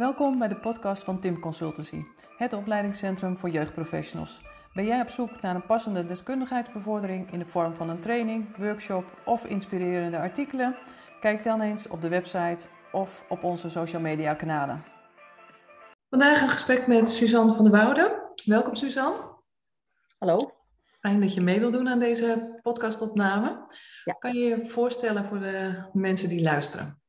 Welkom bij de podcast van Tim Consultancy, het opleidingscentrum voor jeugdprofessionals. Ben jij op zoek naar een passende deskundigheidsbevordering in de vorm van een training, workshop of inspirerende artikelen? Kijk dan eens op de website of op onze social media kanalen. Vandaag een gesprek met Suzanne van der Woude. Welkom Suzanne. Hallo. Fijn dat je mee wilt doen aan deze podcastopname. Ja. Kan je je voorstellen voor de mensen die luisteren?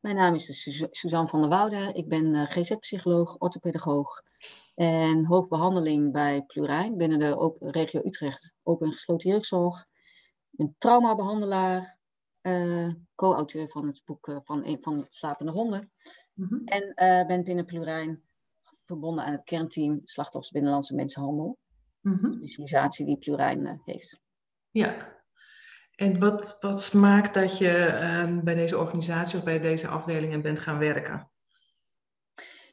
Mijn naam is Suza- Suzanne van der Woude. Ik ben eh, GZ-psycholoog, orthopedagoog en hoofdbehandeling bij Plurijn binnen de regio Utrecht open en gesloten jeugdzorg. Ik ben traumabehandelaar, eh, co-auteur van het boek eh, van, van Slapende Honden. Mhm. En ben binnen Plurijn verbonden aan het kernteam Slachtoffers Binnenlandse Mensenhandel. Mhm. Een specialisatie die Plurijn heeft. Ja. En wat, wat maakt dat je ehm, bij deze organisatie of bij deze afdelingen bent gaan werken?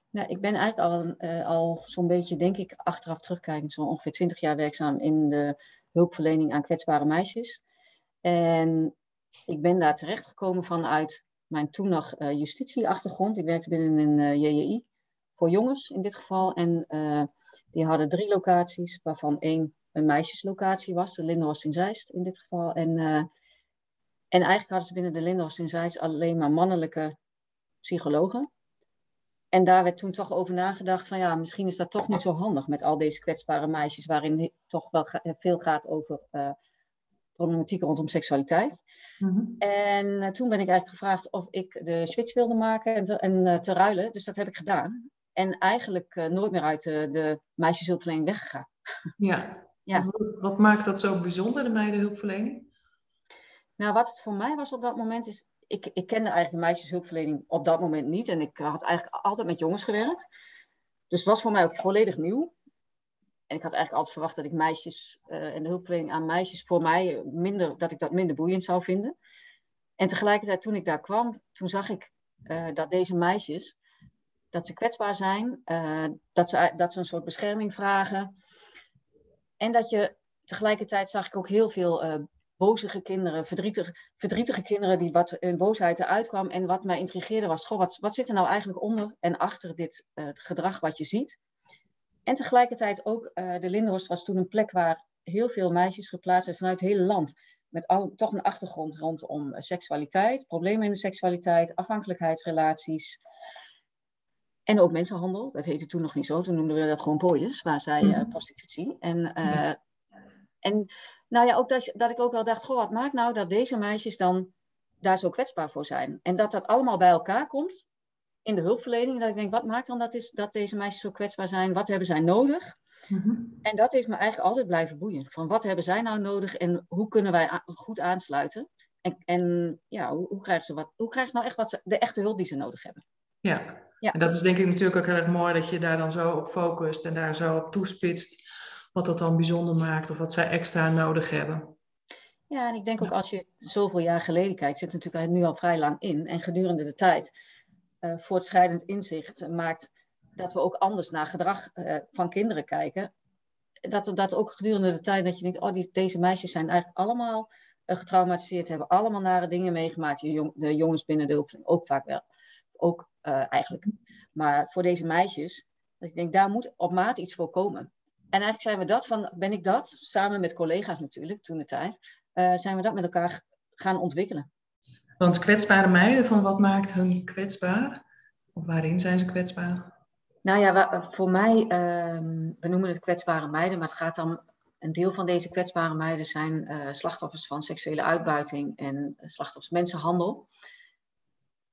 Nou, ik ben eigenlijk al, eh, al zo'n beetje, denk ik, achteraf terugkijkend, zo ongeveer 20 jaar werkzaam in de hulpverlening aan kwetsbare meisjes. En ik ben daar terechtgekomen vanuit mijn toen nog eh, justitieachtergrond. Ik werkte binnen een eh, JJI voor jongens in dit geval. En die hadden drie locaties, waarvan één een meisjeslocatie was, de Lindhorst in Zeist in dit geval. En, eh, en eigenlijk hadden ze binnen de Lindhorst in Zeist alleen maar mannelijke psychologen. En daar werd toen toch over nagedacht van ja, misschien is dat toch niet zo handig met al deze kwetsbare meisjes, waarin toch wel veel gaat over eh problematiek rondom seksualiteit. Mhm. En eh, toen ben ik eigenlijk gevraagd of ik de switch wilde maken en te, en, te ruilen. Dus dat heb ik gedaan. En eigenlijk nooit meer uit de, de meisjeshulpverlening weggegaan. Ja. Ja. Wat, wat maakt dat zo bijzonder, de meidenhulpverlening? Nou, wat het voor mij was op dat moment is, ik, ik kende eigenlijk de meisjeshulpverlening op dat moment niet. En ik had eigenlijk altijd met jongens gewerkt. Dus het was voor mij ook volledig nieuw. En ik had eigenlijk altijd verwacht dat ik meisjes eh, en de hulpverlening aan meisjes voor mij minder, dat ik dat minder boeiend zou vinden. En tegelijkertijd toen ik daar kwam, toen zag ik eh, dat deze meisjes, dat ze kwetsbaar zijn, eh, dat, ze, dat ze een soort bescherming vragen. En dat je tegelijkertijd zag ik ook heel veel eh bozige kinderen, verdrietige, kinderen die wat in boosheid eruit kwam. En wat mij intrigeerde was, goh, wat, wat zit er nou eigenlijk onder en achter dit eh, gedrag wat je ziet? En tegelijkertijd ook, eh, de Lindhorst was toen een plek waar heel veel meisjes geplaatst zijn vanuit het hele land. Met al, toch een achtergrond rondom seksualiteit, problemen in de seksualiteit, afhankelijkheidsrelaties. En ook mensenhandel. Dat heette toen nog niet zo. Toen noemden we dat gewoon pooiers, waar zij eh, Mhm. prostitutie. En, eh, en nou ja, ook dat, dat ik ook wel dacht, goh, wat maakt nou dat deze meisjes dan daar zo kwetsbaar voor zijn? En dat dat allemaal bij elkaar komt in de hulpverlening. Dat ik denk, wat maakt dan dat, is, dat deze meisjes zo kwetsbaar zijn? Wat hebben zij nodig? Mhm. En dat heeft me eigenlijk altijd blijven boeien. Van wat hebben zij nou nodig en hoe kunnen wij goed aansluiten? En, en ja, hoe, hoe, krijgen ze wat, hoe krijgen ze nou echt wat ze, de echte hulp die ze nodig hebben? Ja. Ja. En dat is denk ik natuurlijk ook heel erg mooi dat je daar dan zo op focust en daar zo op toespitst wat dat dan bijzonder maakt of wat zij extra nodig hebben. Ja, en ik denk ook als je zoveel jaar geleden kijkt, zit natuurlijk nu al vrij lang in. En gedurende de tijd eh, voortschrijdend inzicht maakt dat we ook anders naar gedrag eh, van kinderen kijken. Dat, dat ook gedurende de tijd dat je denkt, oh, die, deze meisjes zijn eigenlijk allemaal eh, getraumatiseerd, hebben allemaal nare dingen meegemaakt. De, jong- de jongens binnen de hulpverlening ook vaak wel. Ook eigenlijk. Maar voor deze meisjes, dat ik denk, daar moet op maat iets voor komen. En eigenlijk zijn we dat van, ben ik dat, samen met collega's natuurlijk, toen de tijd, eh, zijn we dat met elkaar gaan ontwikkelen. Want kwetsbare meiden, van wat maakt hun kwetsbaar? Of waarin zijn ze kwetsbaar? Nou ja, voor mij, ehm, we noemen het kwetsbare meiden, maar het gaat dan, een deel van deze kwetsbare meiden zijn eh, slachtoffers van seksuele uitbuiting en eh, slachtoffers mensenhandel.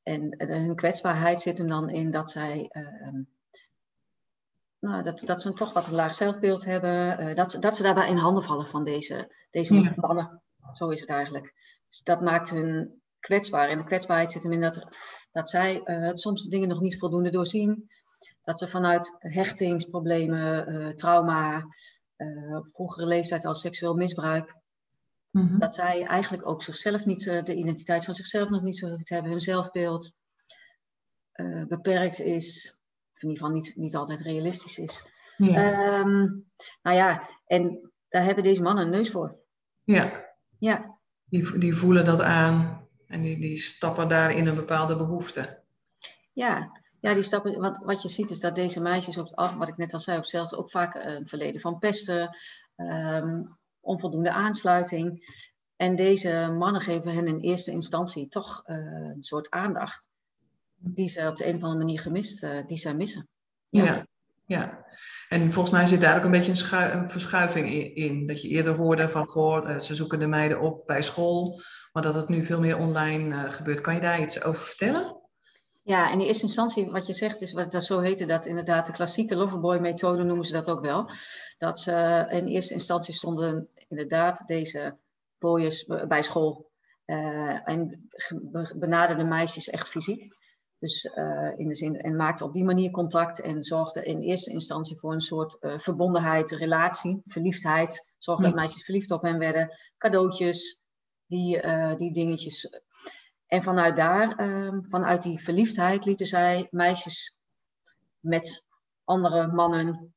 En hun kwetsbaarheid zit hem dan in dat zij, ehm, nou, dat, dat ze een toch wat een laag zelfbeeld hebben, eh, dat, ze- dat ze daarbij in handen vallen van deze, deze Ja. mannen. Zo is het eigenlijk. Dus dat maakt hun kwetsbaar. En de kwetsbaarheid zit hem in dat, dat zij eh, soms de dingen nog niet voldoende doorzien. Dat ze vanuit hechtingsproblemen, trauma, vroegere leeftijd al seksueel misbruik, Mhm. dat zij eigenlijk ook zichzelf niet, eh, de identiteit van zichzelf nog niet zo goed hebben, hun zelfbeeld eh, beperkt is, of in ieder geval niet, niet altijd realistisch is. Ja. Ehm, nou ja, en daar hebben deze mannen een neus voor. ja. Ja, Die, die voelen dat aan en die, die stappen daar in een bepaalde behoefte. ja. Ja, die stappen, wat, wat je ziet is dat deze meisjes, op het, wat ik net al zei, op zelfs ook vaak een verleden van pesten, ehm, onvoldoende aansluiting. En deze mannen geven hen in eerste instantie toch uh, een soort aandacht die ze op de een of andere manier gemist, uh, die zij missen. Ja. ja. En volgens mij zit daar ook een beetje een, verschuiving in, Dat je eerder hoorde van, goh, eh, ze zoeken de meiden op bij school, maar dat het nu veel meer online gebeurt. Kan je daar iets over vertellen? Ja, in eerste instantie, wat je zegt, is wat dat zo heette, dat inderdaad de klassieke Loverboy-methode noemen ze dat ook wel. Dat ze in eerste instantie stonden inderdaad deze boys bij school uh, en benaderden meisjes echt fysiek. Dus uh, in de zin, en maakte op die manier contact en zorgde in eerste instantie voor een soort uh, verbondenheid, relatie, verliefdheid. Zorgde dat meisjes verliefd op hen werden, cadeautjes, die, die dingetjes en vanuit daar, ehm, vanuit die verliefdheid, lieten zij meisjes met andere mannen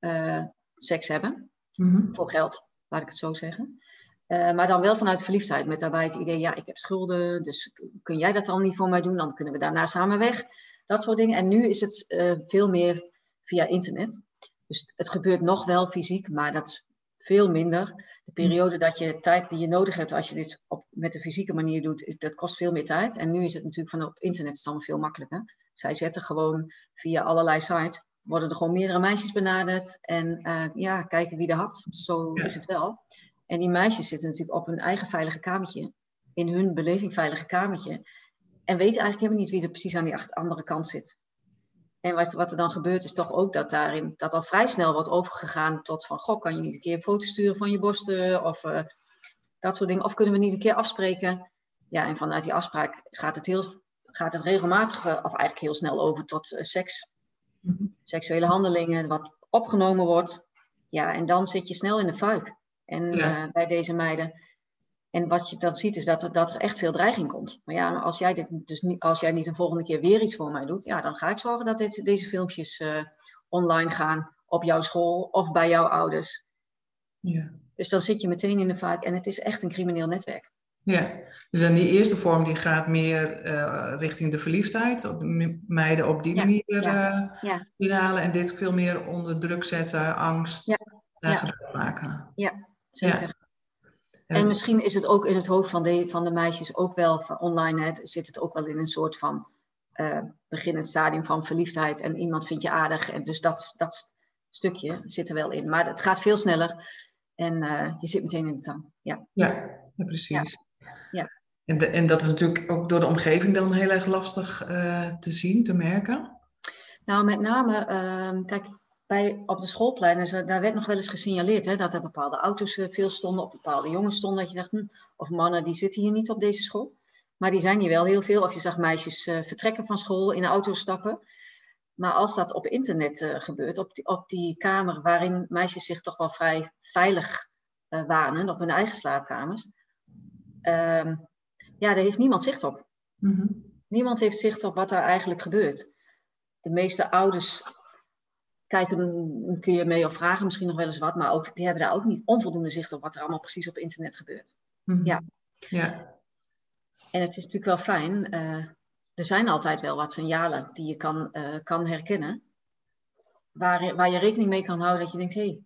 uh, seks hebben. Mm Voor geld, laat ik het zo zeggen. Uh, maar dan wel vanuit verliefdheid, met daarbij het idee, ja, ik heb schulden, dus kun jij dat dan niet voor mij doen? Dan kunnen we daarna samen weg. Dat soort dingen. En nu is het uh, veel meer via internet. Dus het gebeurt nog wel fysiek, maar dat veel minder. De mm. periode dat je tijd die je nodig hebt als je dit op, met de fysieke manier doet, is, dat kost veel meer tijd. En nu is het natuurlijk van op internet is veel makkelijker. Zij zetten gewoon via allerlei sites, worden er gewoon meerdere meisjes benaderd. En uh, ja, kijken wie er had. Zo is het wel. En die meisjes zitten natuurlijk op hun eigen veilige kamertje. In hun beleving veilige kamertje. En weten eigenlijk helemaal niet wie er precies aan die andere kant zit. En wat, wat, er dan gebeurt is toch ook dat daarin dat al vrij snel wordt overgegaan tot van, goh, kan je niet een keer een foto sturen van je borsten of uh, dat soort dingen. Of kunnen we niet een keer afspreken? Ja, en vanuit die afspraak gaat het, heel, gaat het regelmatig, of eigenlijk heel snel over tot uh, seks. Mhm. Seksuele handelingen, wat opgenomen wordt. Ja, en dan zit je snel in de fuik. En ja. uh, bij deze meiden. En wat je dan ziet is dat er, dat er echt veel dreiging komt. Maar ja, als jij, dit dus niet, als jij niet een volgende keer weer iets voor mij doet, ja, dan ga ik zorgen dat dit, deze filmpjes uh, online gaan op jouw school of bij jouw ouders. Ja. Dus dan zit je meteen in de vaak en het is echt een crimineel netwerk. Ja, dus dan die eerste vorm die gaat meer uh, richting de verliefdheid, op meiden op die manier ja, uh, ja. en dit veel meer onder druk zetten, angst, daar gebruik maken. Ja, zeker. En misschien is het ook in het hoofd van de, van de meisjes ook wel, van online hè, zit het ook wel in een soort van uh, beginnend stadium van verliefdheid. En iemand vindt je aardig. En dus dat, dat stukje zit er wel in. Maar het gaat veel sneller. En uh, je zit meteen in de tang. Ja, ja, ja precies. Ja. En, de, en dat is natuurlijk ook door de omgeving dan heel erg lastig uh, te zien, te merken. Nou, met name, uh, kijk, bij, op de schoolpleinen, daar werd nog wel eens gesignaleerd hè, dat er bepaalde auto's eh, veel stonden, of bepaalde jongens stonden. Dat je dacht, hm, of mannen die zitten hier niet op deze school. Maar die zijn hier wel heel veel. Of je zag meisjes uh, vertrekken van school, in de auto stappen. Maar als dat op internet uh, gebeurt, op die, op die kamer waarin meisjes zich toch wel vrij veilig uh, wanen, op hun eigen slaapkamers, ehm, ja, daar heeft niemand zicht op. Mm -hmm. Niemand heeft zicht op wat daar eigenlijk gebeurt. De meeste ouders kijken een keer mee of vragen misschien nog wel eens wat, maar ook, die hebben daar ook niet onvoldoende zicht op wat er allemaal precies op internet gebeurt. Mhm. Ja. ja. En het is natuurlijk wel fijn. Uh, er zijn altijd wel wat signalen die je kan, uh, kan herkennen. Waar, waar je rekening mee kan houden dat je denkt, hé, hey,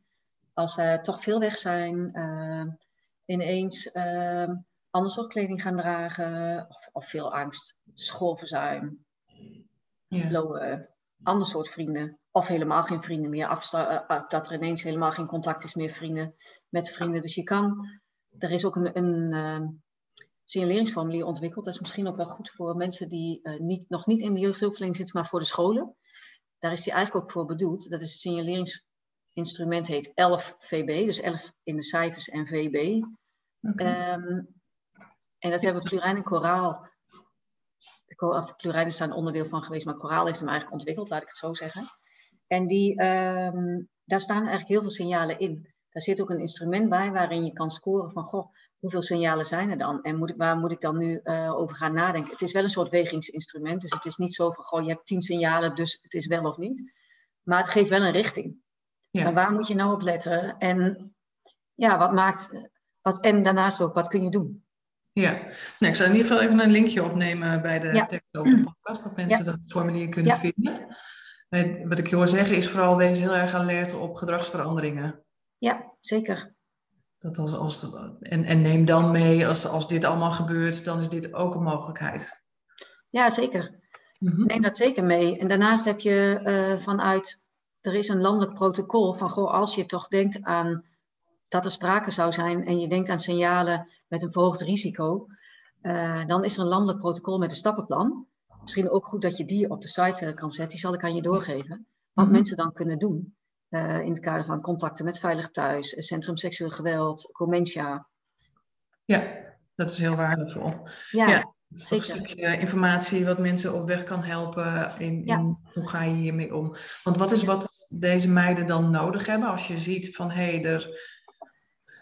als ze toch veel weg zijn, uh, ineens ander soort kleding gaan dragen, of, of veel angst, schoolverzuim, ja. low, ander soort vrienden, of helemaal geen vrienden meer. Afsta uh, dat er ineens helemaal geen contact is meer vrienden, met vrienden. Dus je kan, er is ook een, een uh, signaleringsformulier ontwikkeld. Dat is misschien ook wel goed voor mensen die uh, niet, nog niet in de jeugdhulpverlening zitten, maar voor de scholen. Daar is die eigenlijk ook voor bedoeld. Dat is het signaleringsinstrument heet 11 VB, dus 11 in de cijfers en VB. Okay. Um, en dat hebben Plurijn en Koraal chloride is daar een onderdeel van geweest, maar Coraal heeft hem eigenlijk ontwikkeld, laat ik het zo zeggen. En die, um, daar staan eigenlijk heel veel signalen in. Daar zit ook een instrument bij waarin je kan scoren van, goh, hoeveel signalen zijn er dan? En moet ik, waar moet ik dan nu uh, over gaan nadenken? Het is wel een soort wegingsinstrument, dus het is niet zo van, goh, je hebt tien signalen, dus het is wel of niet. Maar het geeft wel een richting. Ja. waar moet je nou op letten? En ja, wat maakt, wat, en daarnaast ook, wat kun je doen? Ja, nee, ik zou in ieder geval even een linkje opnemen bij de tekst over de podcast, dat mensen dat formulier kunnen vinden. Wat ik je hoor zeggen is vooral wees heel erg alert op gedragsveranderingen. Ja, zeker. Dat als, als, en, en neem dan mee, als, als dit allemaal gebeurt, dan is dit ook een mogelijkheid. Ja, zeker. Mhm. Neem dat zeker mee. En daarnaast heb je uh, vanuit, er is een landelijk protocol van, goh, als je toch denkt aan dat er sprake zou zijn en je denkt aan signalen met een verhoogd risico, uh, dan is er een landelijk protocol met een stappenplan. Misschien ook goed dat je die op de site eh, kan zetten. Die zal ik aan je doorgeven. Wat mhm. mensen dan kunnen doen uh, in het kader van contacten met Veilig Thuis, Centrum Seksueel Geweld, Comentia. Ja, dat is heel waardevol. Ja, ja dat is een stukje informatie wat mensen op weg kan helpen in, in, hoe ga je hiermee om. Want wat is wat deze meiden dan nodig hebben als je ziet van hé, hey, er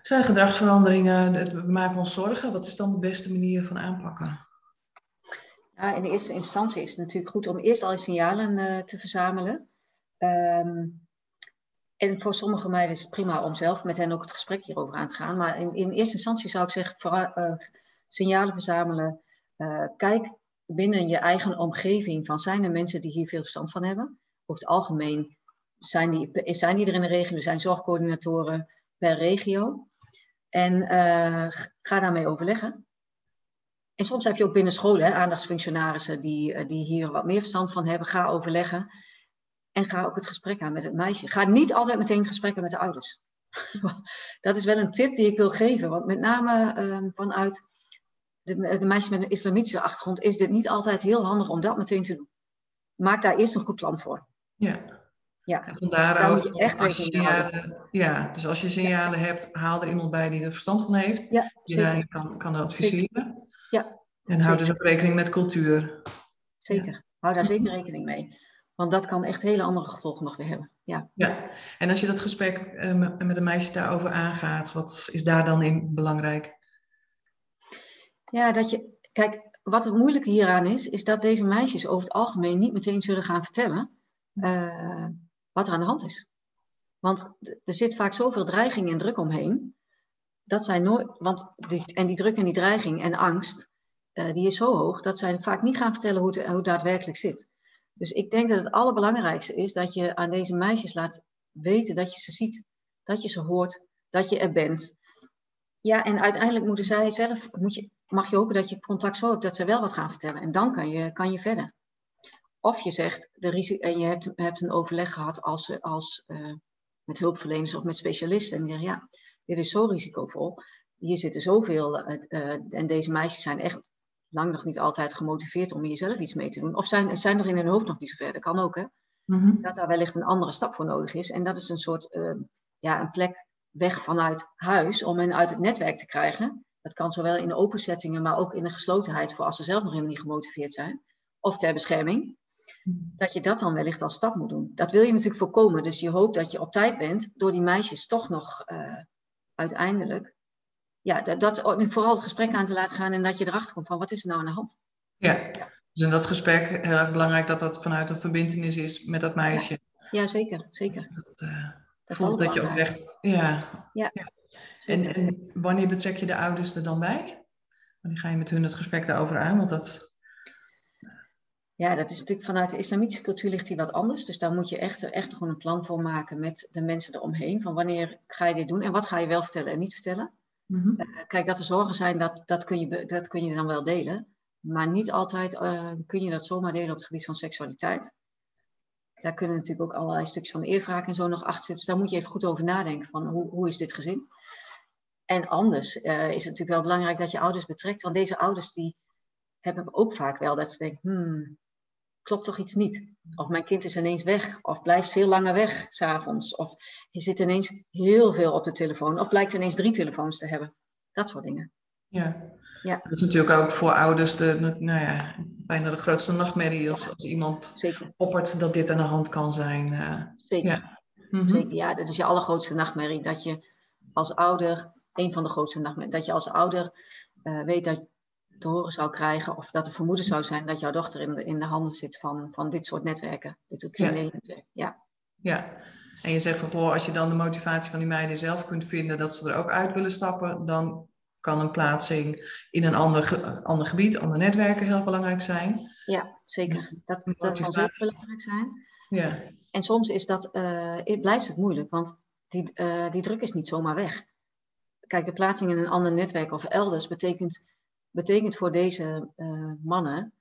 zijn gedragsveranderingen, we maken ons zorgen. Wat is dan de beste manier van aanpakken? In de eerste instantie is het natuurlijk goed om eerst al signalen uh, te verzamelen. Um, en voor sommige meiden is het prima om zelf met hen ook het gesprek hierover aan te gaan. Maar in, in eerste instantie zou ik zeggen, vooral, uh, signalen verzamelen. Uh, kijk binnen je eigen omgeving van zijn er mensen die hier veel verstand van hebben. Over het algemeen zijn die, zijn die er in de regio, er zijn zorgcoördinatoren per regio. En ga daarmee overleggen. En soms heb je ook binnen scholen aandachtsfunctionarissen die, die hier wat meer verstand van hebben. Ga overleggen. En ga ook het gesprek aan met het meisje. Ga niet altijd meteen gesprekken met de ouders. dat is wel een tip die ik wil geven. Want met name uh, vanuit de, de meisjes met een islamitische achtergrond is dit niet altijd heel handig om dat meteen te doen. Maak daar eerst een goed plan voor. Ja. Ja, en vandaar daar ook, moet je echt rekening. Ja, dus als je signalen hebt, haal er iemand bij die er verstand van heeft. Ja, die daarin kan, kan adviseren. Ja. En houd dus ook rekening met cultuur. Zeker. Hou daar zeker rekening mee. Want dat kan echt hele andere gevolgen nog weer hebben. Ja. ja. En als je dat gesprek uh, met een meisje daarover aangaat, wat is daar dan in belangrijk? Ja, dat je. Kijk, wat het moeilijke hieraan is, is dat deze meisjes over het algemeen niet meteen zullen gaan vertellen uh, wat er aan de hand is. Want er zit vaak zoveel dreiging en druk omheen. Dat zij nooit. Want die, en die druk en die dreiging en angst, uh, die is zo hoog dat zij vaak niet gaan vertellen hoe het, hoe daadwerkelijk zit. Dus ik denk dat het allerbelangrijkste is dat je aan deze meisjes laat weten dat je ze ziet, dat je ze hoort, dat je er bent. Ja, en uiteindelijk moeten zij zelf, moet je, mag je hopen dat je het contact zo hebt dat ze wel wat gaan vertellen. En dan kan je, kan je verder. Of je zegt, de risico, en je hebt, hebt een overleg gehad als, als, uh, met hulpverleners of met specialisten. En zeggen, ja, dit is zo risicovol. Hier zitten zoveel, uh, uh, en deze meisjes zijn echt lang nog niet altijd gemotiveerd om hier zelf iets mee te doen. Of zijn, zijn er in hun hoofd nog niet zo ver. Dat kan ook, hè. Mm Dat daar wellicht een andere stap voor nodig is. En dat is een soort, uh, ja, een plek weg vanuit huis om hen uit het netwerk te krijgen. Dat kan zowel in open settingen, maar ook in de geslotenheid voor als ze zelf nog helemaal niet gemotiveerd zijn. Of ter bescherming. Mhm. Dat je dat dan wellicht als stap moet doen. Dat wil je natuurlijk voorkomen. Dus je hoopt dat je op tijd bent door die meisjes toch nog uh, uiteindelijk ja, dat, dat, vooral het gesprek aan te laten gaan en dat je erachter komt van wat is er nou aan de hand. Ja, dus in dat gesprek heel erg belangrijk dat dat vanuit een verbindenis is met dat meisje. Ja, zeker, zeker. Dat, uh, dat voelt dat je ook echt, ja. ja. En, en, wanneer betrek je de ouders er dan bij? Wanneer ga je met hun het gesprek daarover aan? Want dat... Ja, dat is natuurlijk vanuit de islamitische cultuur ligt hier wat anders. Dus daar moet je echt, echt gewoon een plan voor maken met de mensen eromheen. Van wanneer ga je dit doen en wat ga je wel vertellen en niet vertellen. Mm kijk, dat er zorgen zijn, dat, dat, kun je, dat kun je dan wel delen. Maar niet altijd uh, kun je dat zomaar delen op het gebied van seksualiteit. Daar kunnen natuurlijk ook allerlei stukjes van de eervraag en zo nog achter zitten. Dus daar moet je even goed over nadenken van hoe, hoe is dit gezin. En anders uh, is het natuurlijk wel belangrijk dat je ouders betrekt. Want deze ouders die hebben ook vaak wel dat ze denken, hmm, klopt toch iets niet? Of mijn kind is ineens weg, of blijft veel langer weg s'avonds. Of je zit ineens heel veel op de telefoon, of blijkt ineens drie telefoons te hebben. Dat soort dingen. Ja. ja. Dat is natuurlijk ook voor ouders de, nou ja, bijna de grootste nachtmerrie als, als iemand Zeker. oppert dat dit aan de hand kan zijn. Uh, Zeker. Ja. Mhm. Zeker. Ja, dat is je allergrootste nachtmerrie. Dat je als ouder, een van de grootste nachtmerries, dat je als ouder uh, weet dat te horen zou krijgen of dat er vermoeden zou zijn dat jouw dochter in de, in de handen zit van, van dit soort netwerken, dit soort criminele netwerken. Ja. ja, en je zegt van goh, als je dan de motivatie van die meiden zelf kunt vinden dat ze er ook uit willen stappen, dan kan een plaatsing in een ander, ander gebied, andere netwerken heel belangrijk zijn. Ja, zeker. Dus dat, dat kan zeker belangrijk zijn. Ja. En soms is dat, uh, blijft het moeilijk, want die, uh, die druk is niet zomaar weg. Kijk, de plaatsing in een ander netwerk of elders betekent, betekent voor deze uh, mannen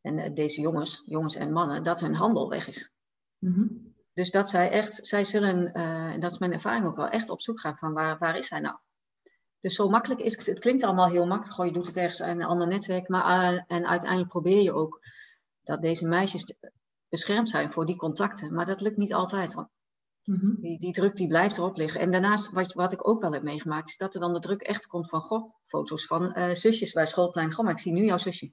en deze jongens, jongens en mannen, dat hun handel weg is. Mm -hmm. Dus dat zij echt, zij zullen, en dat is mijn ervaring ook wel, echt op zoek gaan van waar, waar is hij nou? Dus zo makkelijk is het. Het klinkt allemaal heel makkelijk. Goh, je doet het ergens in een ander netwerk. Maar, en uiteindelijk probeer je ook dat deze meisjes beschermd zijn voor die contacten. Maar dat lukt niet altijd. Want mm -hmm. die, die druk die blijft erop liggen. En daarnaast, wat, wat ik ook wel heb meegemaakt, is dat er dan de druk echt komt van, goh, foto's van uh, zusjes bij schoolplein. Goh, maar ik zie nu jouw zusje.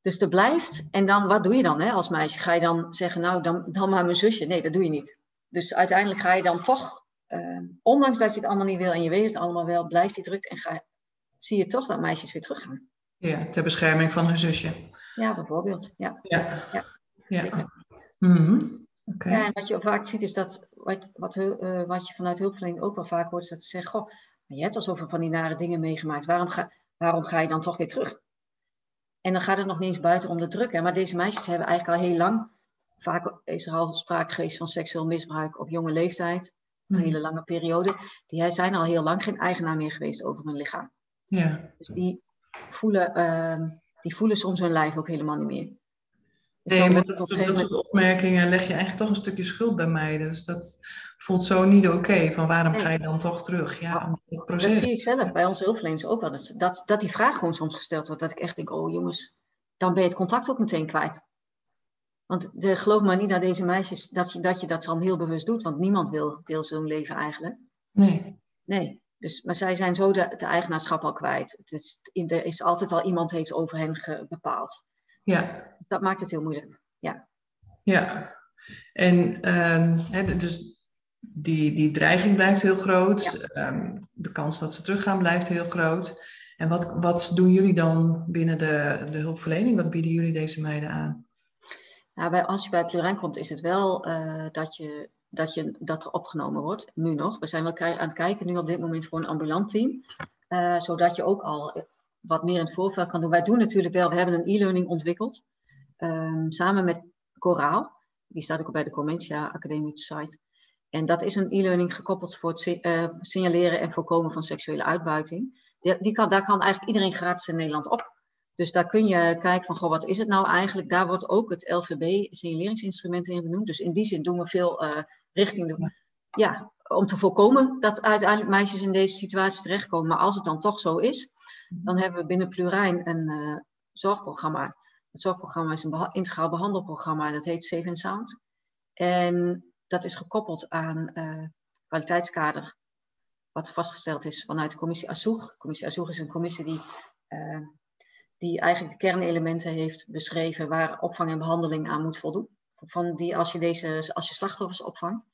Dus er blijft. En dan, wat doe je dan hè, als meisje? Ga je dan zeggen, nou, dan, dan maar mijn zusje? Nee, dat doe je niet. Dus uiteindelijk ga je dan toch uh, ondanks dat je het allemaal niet wil en je weet het allemaal wel, blijft die druk en ga, zie je toch dat meisjes weer teruggaan. Ja, ter bescherming van hun zusje. Ja, bijvoorbeeld. Ja. Ja. ja. ja. Mm -hmm. Okay. en wat je vaak ziet is dat, wat, wat, uh, wat je vanuit hulpverlening ook wel vaak hoort, is dat ze zeggen, goh, je hebt al zoveel van die nare dingen meegemaakt, waarom ga, waarom ga je dan toch weer terug? En dan gaat het nog niet eens buiten om de druk. Hè? Maar deze meisjes hebben eigenlijk al heel lang, vaak is er al sprake geweest van seksueel misbruik op jonge leeftijd een hele lange periode, die zijn al heel lang geen eigenaar meer geweest over hun lichaam. Ja. Dus die voelen, uh, die voelen soms hun lijf ook helemaal niet meer. Dus nee, met dat, dat soort opmerkingen leg je eigenlijk toch een stukje schuld bij mij. Dus dat voelt zo niet oké. Van waarom ga je dan toch terug? Ja, dat, proces. dat zie ik zelf bij onze hulpverleners ook wel. Dat, dat, dat die vraag gewoon soms gesteld wordt. Dat ik echt denk, oh jongens, dan ben je het contact ook meteen kwijt. Want de, geloof maar niet naar deze meisjes dat je, dat je dat dan heel bewust doet. Want niemand wil, wil zo'n leven eigenlijk. Nee. Nee. Dus, maar zij zijn zo de, de eigenaarschap al kwijt. Het is, er is altijd al iemand heeft over hen bepaald. Ja. Dat maakt het heel moeilijk. Ja. Ja. En um, dus die, die dreiging blijft heel groot. Ja. Um, de kans dat ze teruggaan blijft heel groot. En wat, wat doen jullie dan binnen de, de hulpverlening? Wat bieden jullie deze meiden aan? Nou, bij, als je bij Plurijn komt, is het wel uh, dat, je, dat, je, dat er opgenomen wordt. Nu nog. We zijn wel aan het kijken nu op dit moment voor een ambulant team. Uh, zodat je ook al wat meer in het voorveld kan doen. Wij doen natuurlijk wel, we hebben een e-learning ontwikkeld. Um, samen met Coraal. Die staat ook bij de Comentia Academie site. En dat is een e-learning gekoppeld voor het uh, signaleren en voorkomen van seksuele uitbuiting. Die, die kan, daar kan eigenlijk iedereen gratis in Nederland op. Dus daar kun je kijken van, goh, wat is het nou eigenlijk? Daar wordt ook het LVB signaleringsinstrument in benoemd. Dus in die zin doen we veel uh, richting de... Ja, om te voorkomen dat uiteindelijk meisjes in deze situatie terechtkomen. Maar als het dan toch zo is, mhm. dan hebben we binnen Plurijn een uh, zorgprogramma. Het zorgprogramma is een beha integraal behandelprogramma. Dat heet Safe and Sound. En dat is gekoppeld aan uh, kwaliteitskader. Wat vastgesteld is vanuit de commissie ASOEG. Commissie ASOEG is een commissie die die eigenlijk de kernelementen heeft beschreven waar opvang en behandeling aan moet voldoen. Van die, als, je deze, als je slachtoffers opvangt.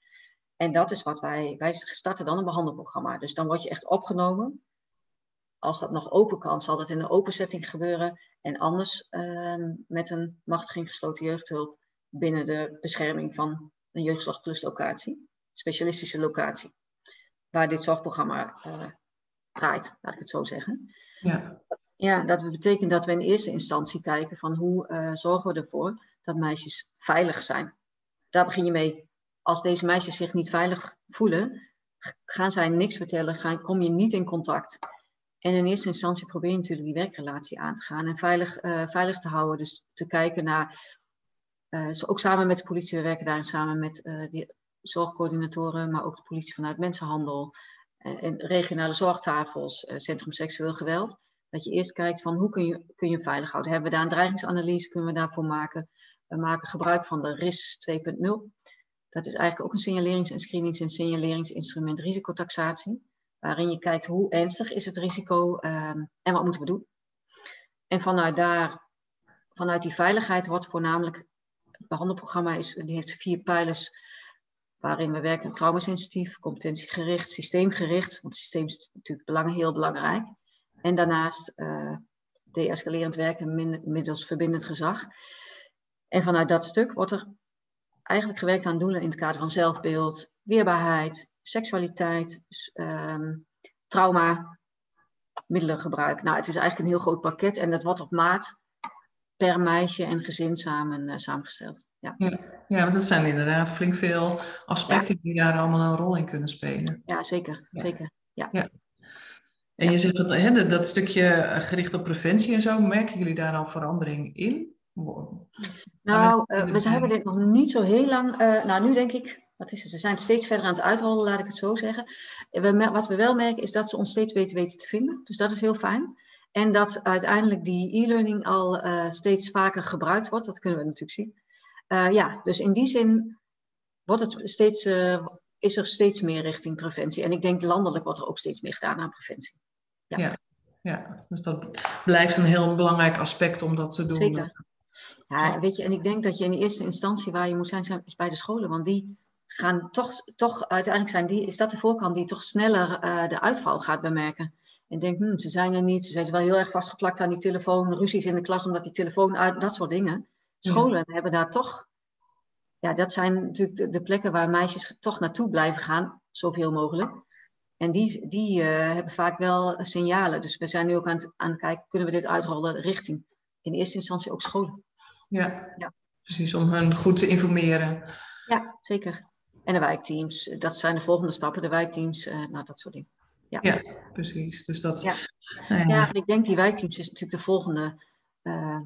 En dat is wat wij, wij starten dan een behandelprogramma. Dus dan word je echt opgenomen. Als dat nog open kan, zal dat in een open setting gebeuren. En anders uh, met een machtiging gesloten jeugdhulp binnen de bescherming van een jeugdzorg plus locatie. Specialistische locatie. Waar dit zorgprogramma uh, draait, laat ik het zo zeggen. Ja. Ja, dat betekent dat we in eerste instantie kijken van hoe uh, zorgen we ervoor dat meisjes veilig zijn. Daar begin je mee. Als deze meisjes zich niet veilig voelen, gaan zij niks vertellen, gaan, kom je niet in contact. En in eerste instantie probeer je natuurlijk die werkrelatie aan te gaan en veilig, uh, veilig te houden. Dus te kijken naar, uh, ook samen met de politie, we werken daarin samen met die zorgcoördinatoren, maar ook de politie vanuit mensenhandel en regionale zorgtafels, Centrum Seksueel Geweld dat je eerst kijkt van hoe kun je, kun je veilig houden. Hebben we daar een dreigingsanalyse, kunnen we daarvoor maken. We maken gebruik van de RIS 2.0. Dat is eigenlijk ook een signalerings- en screenings- en signaleringsinstrument risicotaxatie. Waarin je kijkt hoe ernstig is het risico um, en wat moeten we doen. En vanuit daar, vanuit die veiligheid wordt voornamelijk, het behandelprogramma is, die heeft vier pijlers waarin we werken traumasensitief, competentiegericht, systeemgericht. Want het systeem is natuurlijk belang, heel belangrijk. En daarnaast uh, de-escalerend werken middels verbindend gezag. En vanuit dat stuk wordt er eigenlijk gewerkt aan doelen in het kader van zelfbeeld, weerbaarheid, seksualiteit, um, trauma, middelengebruik. Nou, het is eigenlijk een heel groot pakket en dat wordt op maat per meisje en gezin samen, uh, samengesteld. Ja. Ja. ja, want dat zijn inderdaad flink veel aspecten die daar allemaal een rol in kunnen spelen. Ja, zeker. zeker. Ja. ja. En je zegt dat, hè, dat stukje eh, gericht op preventie en zo, merken jullie daar al verandering in? Nou, uh, we hebben dit nog niet zo heel lang. Uh, nou, nu denk ik, wat is het? We zijn steeds verder aan het uitrollen, laat ik het zo zeggen. We, wat we wel merken is dat ze ons steeds beter weten te vinden. Dus dat is heel fijn. En dat uiteindelijk die e-learning al uh, steeds vaker gebruikt wordt. Dat kunnen we natuurlijk zien. ja, dus in die zin wordt het steeds, is er steeds meer richting preventie. En ik denk landelijk wordt er ook steeds meer gedaan aan preventie. Ja. ja. ja. dus dat blijft een heel belangrijk aspect om dat te doen. Zeker. Ja, weet je, en ik denk dat je in eerste instantie waar je moet zijn, is bij de scholen. Want die gaan toch, toch uiteindelijk zijn die, is dat de voorkant die toch sneller uh, de uitval gaat bemerken. En denkt, hm, ze zijn er niet, ze zijn wel heel erg vastgeplakt aan die telefoon, ruzies in de klas omdat die telefoon uit, dat soort dingen. Scholen hebben daar toch, ja, dat zijn natuurlijk de, de, plekken waar meisjes toch naartoe blijven gaan, zoveel mogelijk. En die, die uh, hebben vaak wel signalen. Dus we zijn nu ook aan het, aan het kijken, kunnen we dit uitrollen richting in eerste instantie ook scholen. Ja, ja. precies, om hen goed te informeren. Ja, zeker. En de wijkteams, dat zijn de volgende stappen, de wijkteams, uh, nou dat soort dingen. Ja, ja precies. Dus dat, ja. Nou ja. ja. en ik denk die wijkteams is natuurlijk de volgende uh,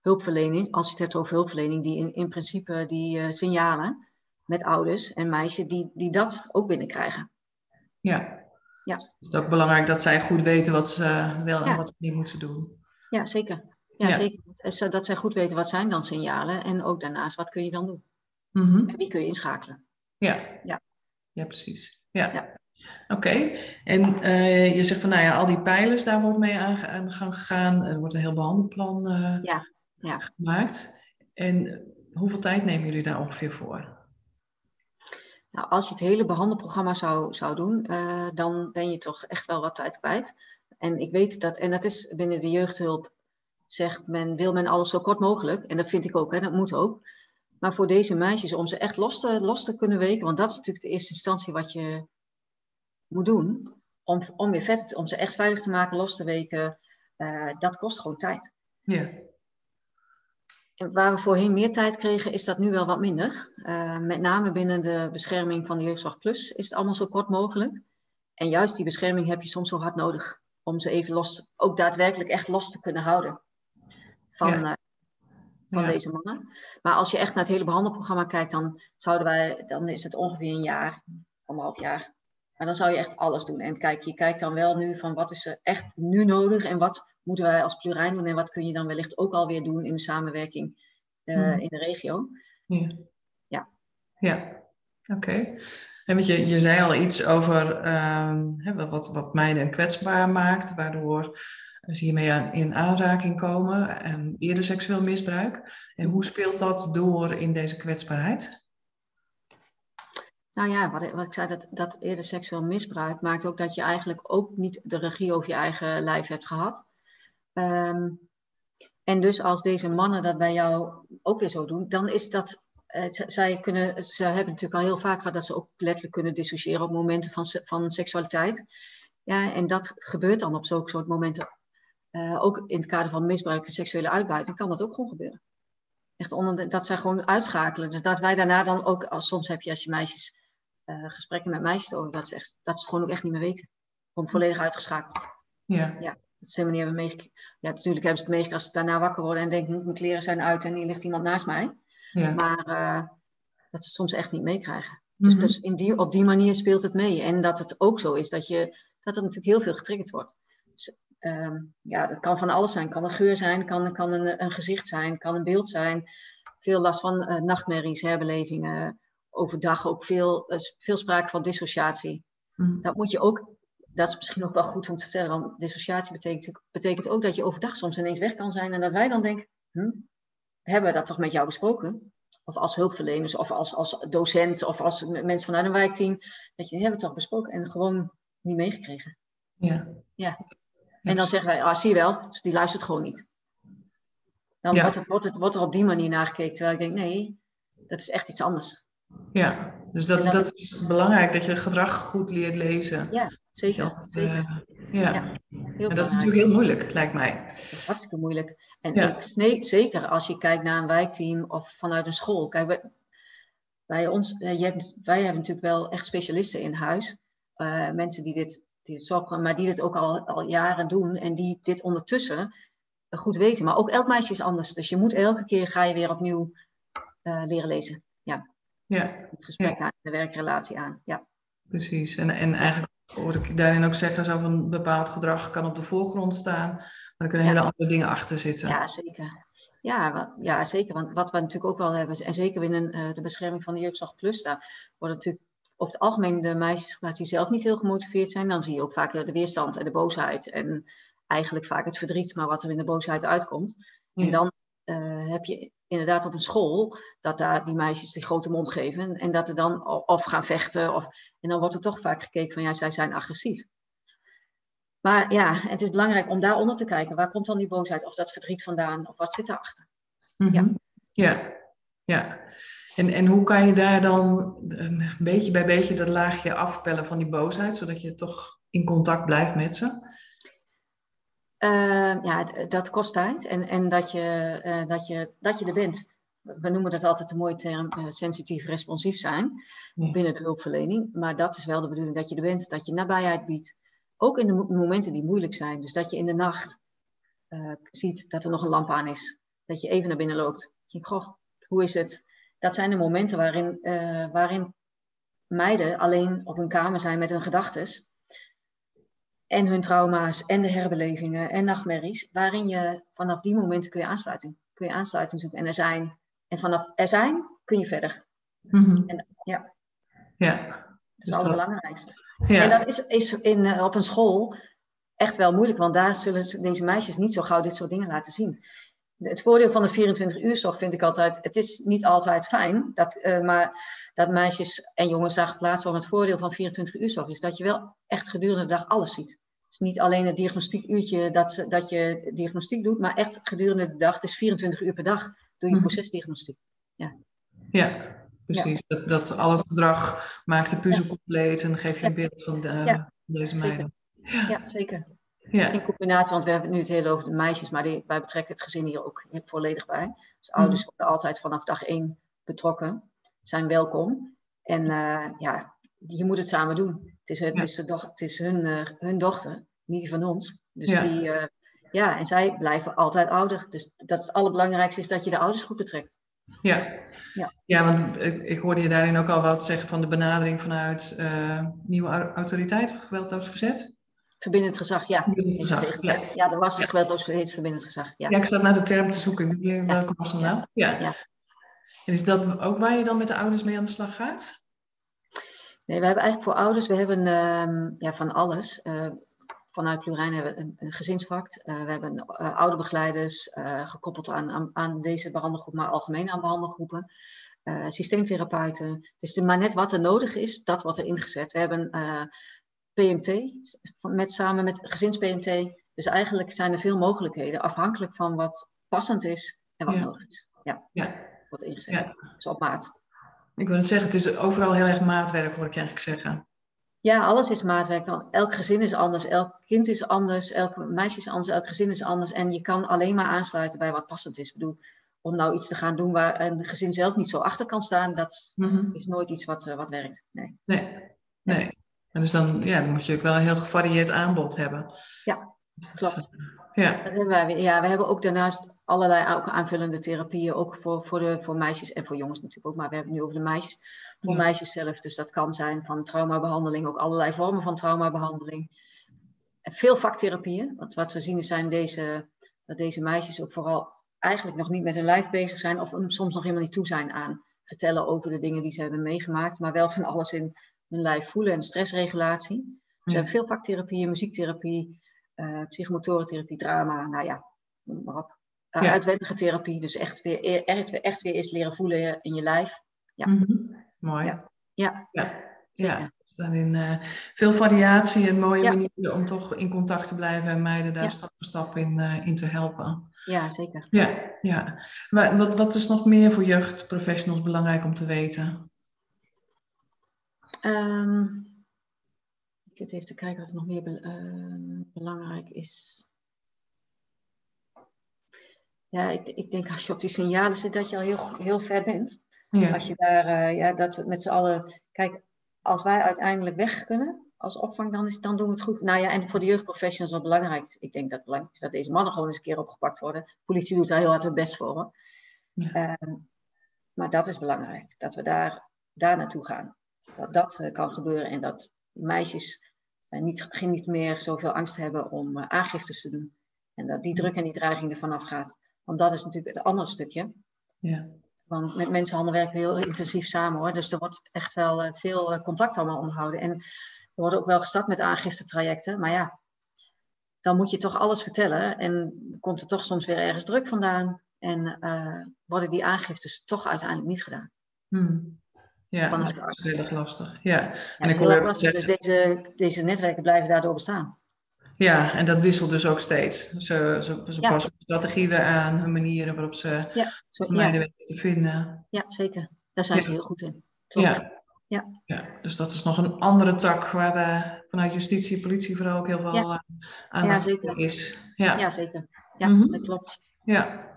hulpverlening, als je het hebt over hulpverlening, die in, in principe die uh, signalen met ouders en meisjes, die, die dat ook binnenkrijgen. Ja. ja. Het is ook belangrijk dat zij goed weten wat ze wel en wat ze niet moeten doen. Ja, zeker. Ja, zeker. Dat zij goed weten wat zijn dan signalen en ook daarnaast wat kun je dan doen. Mm En wie kun je inschakelen. Ja, ja. ja precies. Ja. ja. Oké, en uh, je zegt van nou ja, al die pijlers, daar wordt mee aan, de gang gegaan. Er wordt een heel behandelplan uh, ja. Ja. gemaakt. En hoeveel tijd nemen jullie daar ongeveer voor? Nou, als je het hele behandelprogramma zou, zou doen, uh, dan ben je toch echt wel wat tijd kwijt. En ik weet dat, en dat is binnen de jeugdhulp zegt men, wil men alles zo kort mogelijk. En dat vind ik ook, hè, dat moet ook. Maar voor deze meisjes, om ze echt los te, los te kunnen weken, want dat is natuurlijk de eerste instantie wat je moet doen, om, om weer verder, om ze echt veilig te maken, los te weken, uh, dat kost gewoon tijd. Ja. En waar we voorheen meer tijd kregen, is dat nu wel wat minder. Uh, met name binnen de bescherming van de Jeugdzorg Plus is het allemaal zo kort mogelijk. En juist die bescherming heb je soms zo hard nodig om ze even los, ook daadwerkelijk echt los te kunnen houden van, uh, van deze mannen. Maar als je echt naar het hele behandelprogramma kijkt, dan, zouden wij, dan is het ongeveer een jaar, anderhalf jaar. Maar dan zou je echt alles doen. En kijk, je kijkt dan wel nu van wat is er echt nu nodig en wat moeten wij als plurijn doen en wat kun je dan wellicht ook alweer doen in de samenwerking uh, in de regio. Ja. Ja, ja. oké. Je, je zei al iets over uh, wat, wat meiden kwetsbaar maakt, waardoor ze hiermee in aanraking komen, en eerder seksueel misbruik. En hoe speelt dat door in deze kwetsbaarheid? Nou ja, wat, ik zei, dat, dat eerder seksueel misbruik maakt ook dat je eigenlijk ook niet de regie over je eigen lijf hebt gehad. Um, en dus als deze mannen dat bij jou ook weer zo doen, dan is dat. Uh, zij kunnen, ze hebben natuurlijk al heel vaak gehad dat ze ook letterlijk kunnen dissociëren op momenten van, van seksualiteit. Ja, en dat gebeurt dan op zulke soort momenten uh, ook in het kader van misbruik en seksuele uitbuiting kan dat ook gewoon gebeuren. Echt onder dat zij gewoon uitschakelen. Dus dat wij daarna dan ook, als, soms heb je als je meisjes uh, gesprekken met meisjes over, dat ze, echt, dat ze het gewoon ook echt niet meer weten. Gewoon volledig uitgeschakeld. Ja. ja dat ze helemaal niet hebben meegekregen. Ja, natuurlijk hebben ze het meegekregen als ze daarna wakker worden en denken, mijn kleren zijn uit en hier ligt iemand naast mij. Ja. Maar uh, dat ze het soms echt niet meekrijgen. Dus, mm -hmm. dus in die, op die manier speelt het mee. En dat het ook zo is dat, je, dat er natuurlijk heel veel getriggerd wordt. Dus Um, ja, dat kan van alles zijn. Kan een geur zijn, kan, kan een, een gezicht zijn, kan een beeld zijn. Veel last van uh, nachtmerries, herbelevingen. Overdag ook veel, uh, veel sprake van dissociatie. Mm. Dat moet je ook, dat is misschien ook wel goed om te vertellen, want dissociatie betekent, betekent ook dat je overdag soms ineens weg kan zijn en dat wij dan denken, hm, hebben we dat toch met jou besproken? Of als hulpverleners, of als, als docent, of als mensen vanuit een wijkteam. Dat je, hebben we toch besproken en gewoon niet meegekregen. Ja. ja. En dan zeggen wij, ah, zie je wel, dus die luistert gewoon niet. Dan wordt, het, wordt, het, wordt er op die manier naar gekeken. Terwijl ik denk, nee, dat is echt iets anders. Ja, dus dat, dat, dat, is belangrijk, dat je gedrag goed leert lezen. Ja, zeker. zeker. Uh, ja. ja en dat is natuurlijk heel moeilijk, lijkt mij. Dat is hartstikke moeilijk. En ik, zeker als je kijkt naar een wijkteam of vanuit een school. Kijk, wij, bij ons, uh, je hebt, wij hebben natuurlijk wel echt specialisten in huis. Uh, mensen die dit, die maar die dit ook al, al jaren doen en die dit ondertussen goed weten. Maar ook elk meisje is anders. Dus je moet elke keer ga je weer opnieuw leren lezen. Ja. Ja. Het gesprek aan, de werkrelatie aan. Ja. Precies. En, en eigenlijk hoor ik daarin ook zeggen, zo een bepaald gedrag kan op de voorgrond staan, maar er kunnen hele andere dingen achter zitten. Ja, zeker. Ja, ja, zeker. Want wat we natuurlijk ook wel hebben, en zeker binnen uh, de bescherming van de jeugdzorg plus, daar worden natuurlijk over het algemeen de meisjes die zelf niet heel gemotiveerd zijn. Dan zie je ook vaak de weerstand en de boosheid en eigenlijk vaak het verdriet, maar wat er in de boosheid uitkomt. En dan uh, heb je inderdaad op een school, dat daar die meisjes die grote mond geven en dat er dan of gaan vechten. Of, en dan wordt er toch vaak gekeken van ja, zij zijn agressief. Maar ja, het is belangrijk om daaronder te kijken. Waar komt dan die boosheid of dat verdriet vandaan? Of wat zit daarachter? Mm Ja, ja. ja. En, en hoe kan je daar dan een beetje bij beetje dat laagje afpellen van die boosheid, zodat je toch in contact blijft met ze? Uh, ja, dat kost tijd en, en dat, je, uh, dat, je, dat je er bent. We noemen dat altijd een mooie term uh, sensitief responsief zijn ja. binnen de hulpverlening. Maar dat is wel de bedoeling dat je er bent, dat je nabijheid biedt. Ook in de momenten die moeilijk zijn. Dus dat je in de nacht eh, ziet dat er nog een lamp aan is. Dat je even naar binnen loopt. Je denkt, goh, hoe is het? Dat zijn de momenten waarin, waarin meiden alleen op hun kamer zijn met hun gedachtes en hun trauma's en de herbelevingen en nachtmerries, waarin je vanaf die momenten kun je aansluiting, kun je aansluiting zoeken en er zijn. En vanaf er zijn kun je verder. Mm-hmm. En, ja. ja. Dat is dus het allerbelangrijkste. Ja. En dat is, is in, uh, op een school echt wel moeilijk, want daar zullen deze meisjes niet zo gauw dit soort dingen laten zien. Het voordeel van de 24 uur zorg vind ik altijd, het is niet altijd fijn, dat, uh, maar dat meisjes en jongens daar geplaatst worden. Het voordeel van 24 uur zorg is dat je wel echt gedurende de dag alles ziet. Dus niet alleen het diagnostiekuurtje dat, ze, dat je diagnostiek doet, maar echt gedurende de dag. Het is 24 uur per dag doe je mm. procesdiagnostiek. Ja, ja precies. Ja. Dat, dat al het gedrag maakt de puzzel compleet en geef je een beeld van de, ja. deze meiden. Ja zeker. Ja. In combinatie, want we hebben het nu het heel over de meisjes, maar die, wij betrekken het gezin hier ook volledig bij. Dus ouders worden altijd vanaf dag één betrokken, zijn welkom. En uh, ja, je moet het samen doen. Het is, het ja. is, de doch, het is hun, uh, hun dochter, niet die van ons. Dus ja. die, uh, ja, en zij blijven altijd ouder. Dus dat is het allerbelangrijkste is dat je de ouders goed betrekt. Ja, ja. ja want ik, ik hoorde je daarin ook al wat zeggen van de benadering vanuit nieuwe autoriteit of geweldloos verzet. Verbindend gezag, ja. Verbindend gezag, ja. ja, er was ja. geweldloos verbindend gezag. Ja. ja, ik zat naar de term te zoeken. Welke was hem nou? Ja. ja. En is dat ook waar je dan met de ouders mee aan de slag gaat? Nee, we hebben eigenlijk voor ouders, we hebben uh, ja, van alles. Uh, vanuit Plurijn hebben we een, een. Uh, we hebben ouderbegeleiders, gekoppeld aan, aan, aan, deze behandelgroep, maar algemeen aan behandelgroepen. systeemtherapeuten. Is maar net wat er nodig is, dat wordt er ingezet. We hebben PMT, met, samen met gezins-PMT. Dus eigenlijk zijn er veel mogelijkheden, afhankelijk van wat passend is en wat ja. nodig is. Ja, ja. wordt ingezet. Ja. Dus op maat. Ik wil het zeggen, het is overal heel erg maatwerk, hoor ik eigenlijk zeggen. Ja, alles is maatwerk. Elk gezin is anders, elk kind is anders, elk meisje is anders, elk gezin is anders. En je kan alleen maar aansluiten bij wat passend is. Ik bedoel, om nou iets te gaan doen waar een gezin zelf niet zo achter kan staan, dat mm-hmm. is nooit iets wat, wat werkt. Nee. Nee. nee. En dus dan, ja, dan moet je ook wel een heel gevarieerd aanbod hebben. Ja, klopt. Dus, ja. Dat hebben wij, ja, we hebben ook daarnaast allerlei ook aanvullende therapieën, ook voor, voor, de, voor meisjes en voor jongens natuurlijk ook, maar we hebben het nu over de meisjes. Voor ja. meisjes zelf, dus dat kan zijn van traumabehandeling, ook allerlei vormen van traumabehandeling. En veel vaktherapieën, want wat we zien zijn deze, dat deze meisjes ook vooral eigenlijk nog niet met hun lijf bezig zijn, of soms nog helemaal niet toe zijn aan vertellen over de dingen die ze hebben meegemaakt, maar wel van alles in hun lijf voelen en stressregulatie. Ja. we hebben veel vaktherapieën, muziektherapie, uh, psychomotorentherapie, drama, nou ja, noem maar op. Uh, ja. Uitwendige therapie, dus echt weer, e-, echt, echt weer eens leren voelen in je lijf. Ja. Mm-hmm. Mooi. Ja. Ja. ja. ja. Daarin uh, veel variatie en mooie manieren om toch in contact te blijven en meiden daar stap voor stap in, in te helpen. Ja, zeker. Ja, ja. Maar wat, wat is nog meer voor jeugdprofessionals belangrijk om te weten? Ehm, ik zit even te kijken wat er nog meer be uh, belangrijk is. Ja, ik, ik, denk als je op die signalen zit dat je al heel, heel ver bent. Ja. Als je daar, uh, ja, dat we met z'n allen. Kijk, als wij uiteindelijk weg kunnen als opvang, dan, is, dan doen we het goed. Nou ja, en voor de jeugdprofessionals wat belangrijk. Ik denk dat het belangrijk is dat deze mannen gewoon eens een keer opgepakt worden. De politie doet daar heel hard hun best voor. Ja. Uh, maar dat is belangrijk, dat we daar, daar naartoe gaan. Dat dat uh, kan gebeuren en dat meisjes uh, niet, geen niet meer zoveel angst hebben om uh, aangiftes te doen. En dat die druk en die dreiging er vanaf gaat. Want dat is natuurlijk het andere stukje. Ja. Want met mensenhandel werken we heel intensief samen hoor. Dus er wordt echt wel veel contact allemaal onderhouden. En er wordt ook wel gestart met aangiftetrajecten. Maar ja, dan moet je toch alles vertellen. En komt er toch soms weer ergens druk vandaan. En uh, worden die aangiftes toch uiteindelijk niet gedaan. Hmm. Ja, dat is heel erg lastig. Ja, ja en ik hoor lastig. Dus deze, deze netwerken blijven daardoor bestaan. Ja, en dat wisselt dus ook steeds. Ze, ze, ze ja. passen strategieën weer aan, hun manieren waarop ze ja, ja. weten te vinden. Ja, zeker. Daar zijn ze heel goed in. Klopt. Ja. Ja. ja, dus dat is nog een andere tak waar we vanuit justitie en politie vooral ook heel veel ja. Eh, aandacht ja, zeker. is. Ja, ja zeker. Ja, mm -hmm. dat klopt. Ja,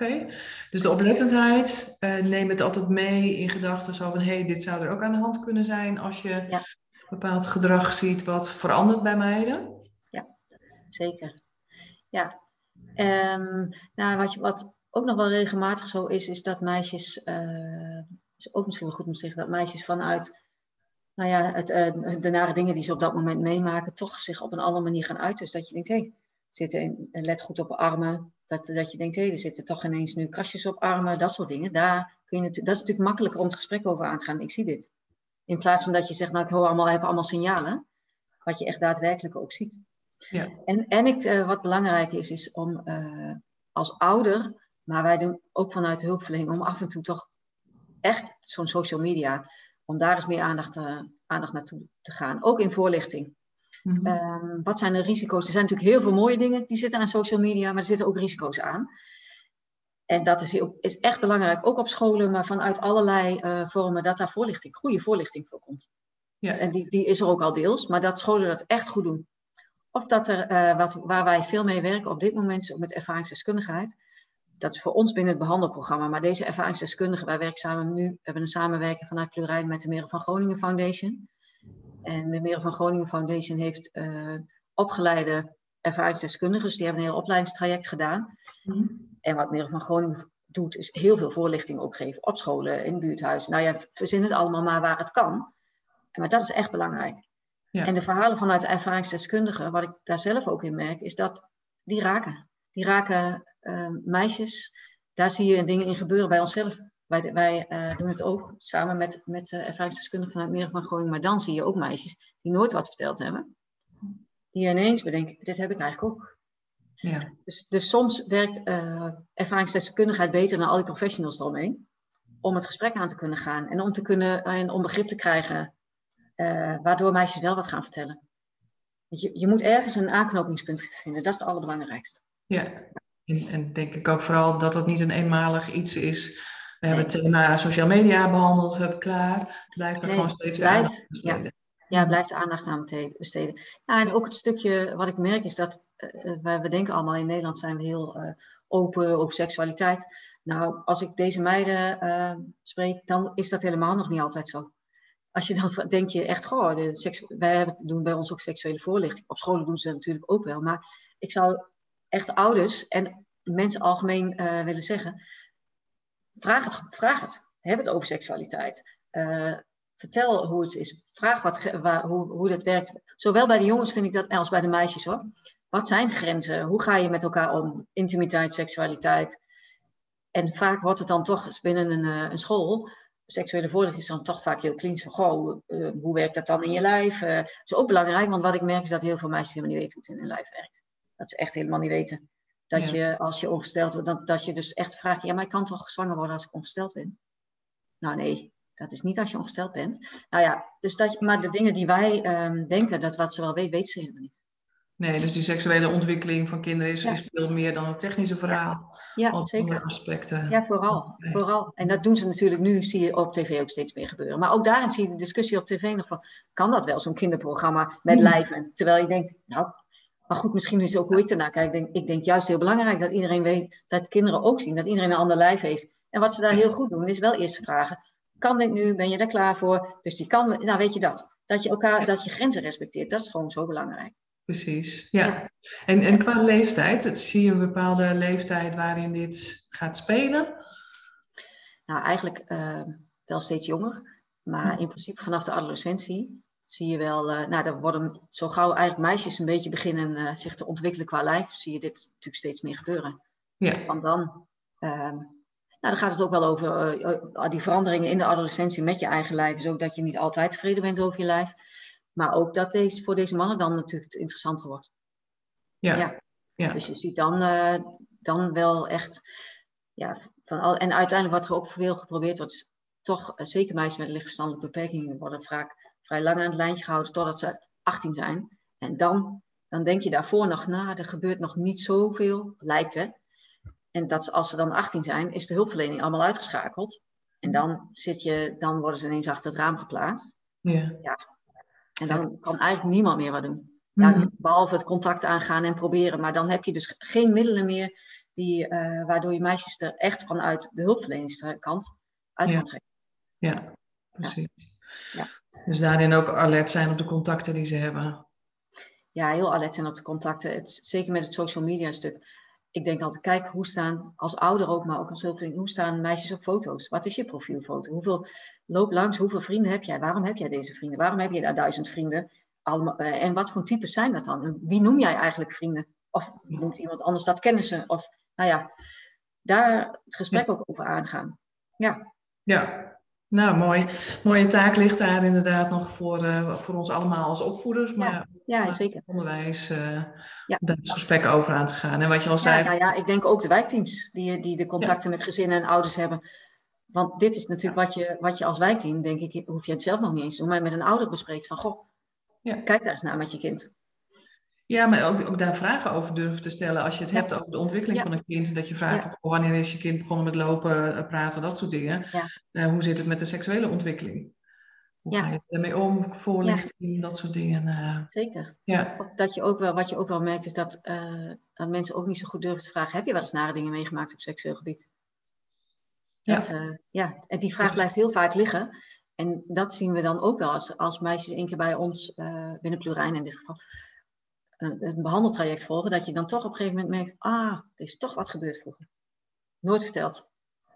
Oké, dus de oplettendheid, uh, neem het altijd mee in gedachten zo van hé, hey, dit zou er ook aan de hand kunnen zijn als je ja. bepaald gedrag ziet wat verandert bij meiden. Ja, zeker. Ja, um, nou, wat, je, wat ook nog wel regelmatig zo is, is dat meisjes, uh, is ook misschien wel goed om te zeggen, dat meisjes vanuit nou ja, het, uh, de nare dingen die ze op dat moment meemaken, toch zich op een andere manier gaan uiten. Dus dat je denkt, hé, hey, zitten in, let goed op armen, dat, dat je denkt, hé, hey, er zitten toch ineens nu krasjes op armen, dat soort dingen. Daar kun je dat is natuurlijk makkelijker om het gesprek over aan te gaan. Ik zie dit. In plaats van dat je zegt, nou, ik hoor allemaal, heb allemaal signalen. Wat je echt daadwerkelijk ook ziet. Ja. En, en ik, uh, wat belangrijk is, is om uh, als ouder, maar wij doen ook vanuit de hulpverlening, om af en toe toch echt zo'n social media, om daar eens meer aandacht, uh, aandacht naartoe te gaan. Ook in voorlichting. Mm -hmm. wat zijn de risico's? Er zijn natuurlijk heel veel mooie dingen die zitten aan social media, maar er zitten ook risico's aan. En dat is, heel, is echt belangrijk, ook op scholen, maar vanuit allerlei uh, vormen, dat daar voorlichting, goede voorlichting voor komt. Ja. En die, die is er ook al deels, maar dat scholen dat echt goed doen. Of dat er, uh, wat, waar wij veel mee werken op dit moment, is met ervaringsdeskundigheid. Dat is voor ons binnen het behandelprogramma. Maar deze ervaringsdeskundigen, wij werken samen nu, hebben een samenwerking vanuit Plurijn met de Meren van Groningen Foundation. En de Meren van Groningen Foundation heeft uh, opgeleide ervaringsdeskundigen. Dus die hebben een heel opleidingstraject gedaan. Mm. En wat Meren van Groningen doet, is heel veel voorlichting ook geven op scholen, in buurthuizen. Nou ja, verzin het allemaal maar waar het kan. Maar dat is echt belangrijk. Ja. En de verhalen vanuit de ervaringsdeskundigen, wat ik daar zelf ook in merk, is dat die raken. Die raken uh, meisjes. Daar zie je dingen in gebeuren bij onszelf. Wij, wij uh, doen het ook samen met, met uh, ervaringsdeskundigen vanuit Meren van Groningen. Maar dan zie je ook meisjes die nooit wat verteld hebben. Die ineens bedenken, dit heb ik eigenlijk ook. Ja. Dus, dus soms werkt uh, ervaringsdeskundigheid beter dan al die professionals eromheen. Om het gesprek aan te kunnen gaan. En om, te kunnen, en om begrip te krijgen. waardoor meisjes wel wat gaan vertellen. Je, je moet ergens een aanknopingspunt vinden. Dat is het allerbelangrijkste. Ja, en, en denk ik ook vooral dat dat niet een eenmalig iets is we hebben het thema sociale media behandeld, hup, klaar. Blijf er gewoon steeds blijf, aandacht aan besteden. Ja, ja blijf aandacht aan besteden. Ja, en ook het stukje wat ik merk is dat uh, we, we, denken allemaal in Nederland zijn we heel uh, open over seksualiteit. Nou, als ik deze meiden uh, spreek, dan is dat helemaal nog niet altijd zo. Als je dan denk je echt, goh, de seks, wij doen bij ons ook seksuele voorlichting. Op scholen doen ze dat natuurlijk ook wel. Maar ik zou echt ouders en mensen algemeen willen zeggen, Vraag het, vraag het. Heb het over seksualiteit. Uh, vertel hoe het is. Vraag wat, hoe, hoe dat werkt. Zowel bij de jongens vind ik dat als bij de meisjes hoor. Wat zijn de grenzen? Hoe ga je met elkaar om? Intimiteit, seksualiteit. En vaak wordt het dan toch binnen een, uh, een school. Seksuele voorlichting is dan toch vaak heel klinisch. Van, goh, uh, hoe werkt dat dan in je lijf? Dat is ook belangrijk, want wat ik merk is dat heel veel meisjes helemaal niet weten hoe het in hun lijf werkt. Dat ze echt helemaal niet weten. Dat je, als je ongesteld wordt, dat, dat je dus echt vraagt, ja, maar ik kan toch zwanger worden als ik ongesteld ben? Nou nee, dat is niet als je ongesteld bent. Nou ja, dus dat, maar de dingen die wij um, denken, dat wat ze wel weet, weten ze helemaal niet. Nee, dus die seksuele ontwikkeling van kinderen is, ja. is veel meer dan het technische verhaal. Ja, zeker. aspecten. Ja, vooral, vooral. En dat doen ze natuurlijk nu, zie je op tv ook steeds meer gebeuren. Maar ook daarin zie je de discussie op tv nog van, kan dat wel, zo'n kinderprogramma met lijven? Terwijl je denkt, nou, maar goed, misschien is het ook hoe ik ernaar kijk. Ik denk, ik denk juist heel belangrijk dat iedereen weet, dat kinderen ook zien, dat iedereen een ander lijf heeft. En wat ze daar heel goed doen, is wel eerst vragen, kan dit nu? Ben je er klaar voor? Dus die kan, nou weet je dat. Dat je elkaar, dat je grenzen respecteert, dat is gewoon zo belangrijk. Precies, ja. En, en qua leeftijd, zie je een bepaalde leeftijd waarin dit gaat spelen? Nou, eigenlijk uh, wel steeds jonger. Maar in principe vanaf de adolescentie zie je wel, uh, nou, dan worden zo gauw eigenlijk meisjes een beetje beginnen uh, zich te ontwikkelen qua lijf, zie je dit natuurlijk steeds meer gebeuren. Ja. Want dan, ehm, nou, dan gaat het ook wel over die veranderingen in de adolescentie met je eigen lijf. Is ook dat je niet altijd tevreden bent over je lijf. Maar ook dat deze, voor deze mannen dan natuurlijk interessanter wordt. Ja. ja. ja. Dus je ziet dan, dan wel echt, ja, van al, en uiteindelijk wat er ook veel geprobeerd wordt, is toch, zeker meisjes met lichtverstandelijke beperkingen worden vaak vrij lang aan het lijntje gehouden totdat ze 18 zijn. En dan, dan denk je daarvoor nog, nou, er gebeurt nog niet zoveel, lijkt hè. En dat als ze dan 18 zijn, is de hulpverlening allemaal uitgeschakeld. En dan, zit je, dan worden ze ineens achter het raam geplaatst. Ja. ja en dan kan eigenlijk niemand meer wat doen. Ja, mhm. behalve het contact aangaan en proberen. Maar dan heb je dus geen middelen meer die, uh, waardoor je meisjes er echt vanuit de hulpverleningskant uit kan trekken. Ja, precies. Ja. Dus daarin ook alert zijn op de contacten die ze hebben. Ja, heel alert zijn op de contacten. Het, zeker met het social media stuk ik denk altijd, kijk, hoe staan, als ouder ook, maar ook als hulpverlener, hoe staan meisjes op foto's? Wat is je profielfoto? Hoeveel, loop langs, hoeveel vrienden heb jij? Waarom heb jij deze vrienden? Waarom heb je daar duizend vrienden? Allemaal, eh, en wat voor types zijn dat dan? Wie noem jij eigenlijk vrienden? Of noemt iemand anders dat kennissen? Of, nou ja, daar het gesprek ook over aangaan. Ja. Ja, nou, mooi. Mooie taak ligt daar inderdaad nog voor, uh, voor ons allemaal als opvoeders, maar ja, ja zeker. onderwijs, uh, ja. daar het gesprek over aan te gaan. En wat je al zei. Ja, nou ja, ik denk ook de wijkteams die, die de contacten met gezinnen en ouders hebben. Want dit is natuurlijk wat je, wat je als wijkteam, denk ik, hoef je het zelf nog niet eens te doen, maar met een ouder bespreekt van, goh, kijk daar eens naar met je kind. Ja, maar ook, ook daar vragen over durven te stellen. Als je het hebt over de ontwikkeling van een kind. Dat je vraagt wanneer is je kind begonnen met lopen, eh, praten, dat soort dingen. Uh, hoe zit het met de seksuele ontwikkeling? Hoe ga je ermee om? Voorlichting, dat soort dingen. Uh, Zeker. Ja. Of dat je ook wel, wat je ook wel merkt, is dat, dat mensen ook niet zo goed durven te vragen. Heb je wel eens nare dingen meegemaakt op seksueel gebied? Dat, ja. ja, en die vraag blijft heel vaak liggen. En dat zien we dan ook wel als, als meisjes één keer bij ons, binnen Plurijn in dit geval een behandeltraject volgen, dat je dan toch op een gegeven moment merkt, ah, er is toch wat gebeurd vroeger. Nooit verteld.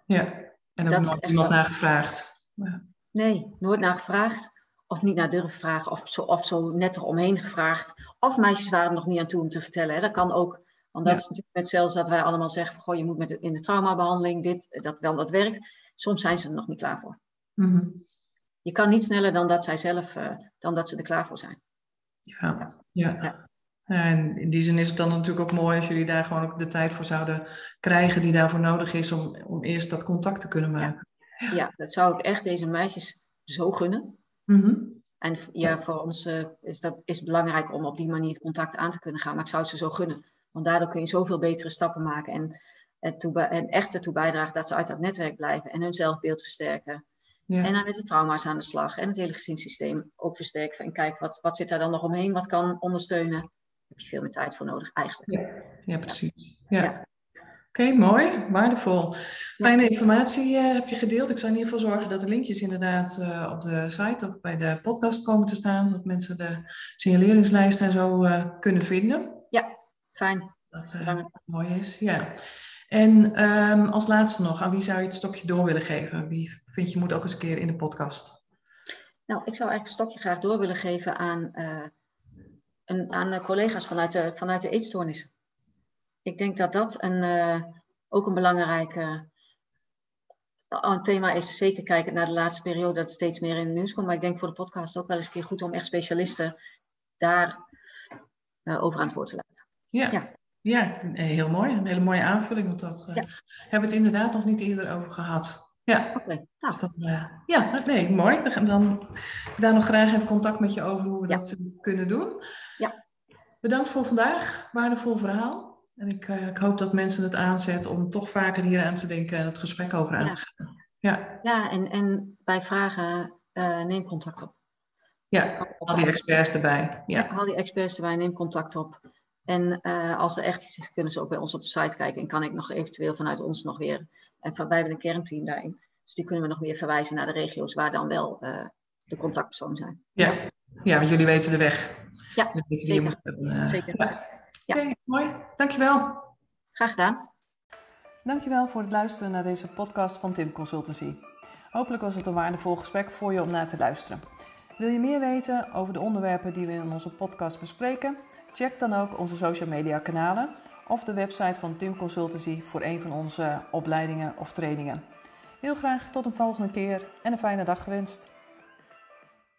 Ja, en er wordt niemand naar gevraagd. Ja. Nee, nooit naar gevraagd. Of niet naar durven vragen, of zo, of zo net eromheen gevraagd. Of meisjes waren er nog niet aan toe om te vertellen. Hè. Dat kan ook. Want dat is natuurlijk met zelfs dat wij allemaal zeggen, van, goh, je moet met in de traumabehandeling dit, dat wel, dat werkt. Soms zijn ze er nog niet klaar voor. Mm Je kan niet sneller dan dat zij zelf, uh, dan dat ze er klaar voor zijn. ja. ja. ja. En in die zin is het dan natuurlijk ook mooi als jullie daar gewoon ook de tijd voor zouden krijgen die daarvoor nodig is om, om eerst dat contact te kunnen maken. Ja, dat zou ik echt deze meisjes zo gunnen. Mm En ja, voor ons uh, is, dat, is belangrijk om op die manier het contact aan te kunnen gaan. Maar ik zou het ze zo gunnen. Want daardoor kun je zoveel betere stappen maken. En, en, en echt ertoe bijdragen dat ze uit dat netwerk blijven. En hun zelfbeeld versterken. Ja. En dan met de trauma's aan de slag. En het hele gezinssysteem ook versterken. En kijken wat, wat zit daar dan nog omheen. Wat kan ondersteunen heb je veel meer tijd voor nodig eigenlijk. Ja, ja precies. Ja. Oké, mooi, waardevol. Fijne informatie uh, heb je gedeeld. Ik zal in ieder geval zorgen dat de linkjes inderdaad uh, op de site of bij de podcast komen te staan, dat mensen de signaleringslijst en zo uh, kunnen vinden. Ja, fijn. Dat mooi is, ja. En um, als laatste nog, aan wie zou je het stokje door willen geven? Wie vind je moet ook eens een keer in de podcast? Nou, ik zou eigenlijk een stokje graag door willen geven aan en aan collega's vanuit de, vanuit de eetstoornissen. Ik denk dat dat een, uh, ook een belangrijk uh, een thema is. Zeker kijken naar de laatste periode dat het steeds meer in het nieuws komt. Maar ik denk voor de podcast ook wel eens een keer goed om echt specialisten daar uh, over aan het woord te laten. Ja. ja. Ja, heel mooi. Een hele mooie aanvulling. Want dat ja. hebben we het inderdaad nog niet eerder over gehad. Ja, oké. Okay. Nou. Dus uh, ja, nee, mooi. Dan, dan daar nog graag even contact met je over hoe we dat kunnen doen. Ja. Bedankt voor vandaag. Waardevol verhaal. En ik, uh, ik, hoop dat mensen het aanzetten om toch vaker hier aan te denken en het gesprek over aan te gaan. Ja, ja en, en bij vragen uh, neem contact op. Ja, al die experts erbij. Ja. al die experts erbij, neem contact op. En uh, als er echt iets is, kunnen ze ook bij ons op de site kijken. En kan ik nog eventueel vanuit ons nog weer. En wij hebben een kernteam daarin. Dus die kunnen we nog meer verwijzen naar de regio's waar dan wel de contactpersonen zijn. Ja. Ja, want jullie weten de weg. Ja, zeker. uh, zeker. Ja. ja. Oké, mooi. Dankjewel. Graag gedaan. Dankjewel voor het luisteren naar deze podcast van Tim Consultancy. Hopelijk was het een waardevol gesprek voor je om naar te luisteren. Wil je meer weten over de onderwerpen die we in onze podcast bespreken? Check dan ook onze social media kanalen of de website van Tim Consultancy voor een van onze opleidingen of trainingen. Heel graag tot een volgende keer en een fijne dag gewenst.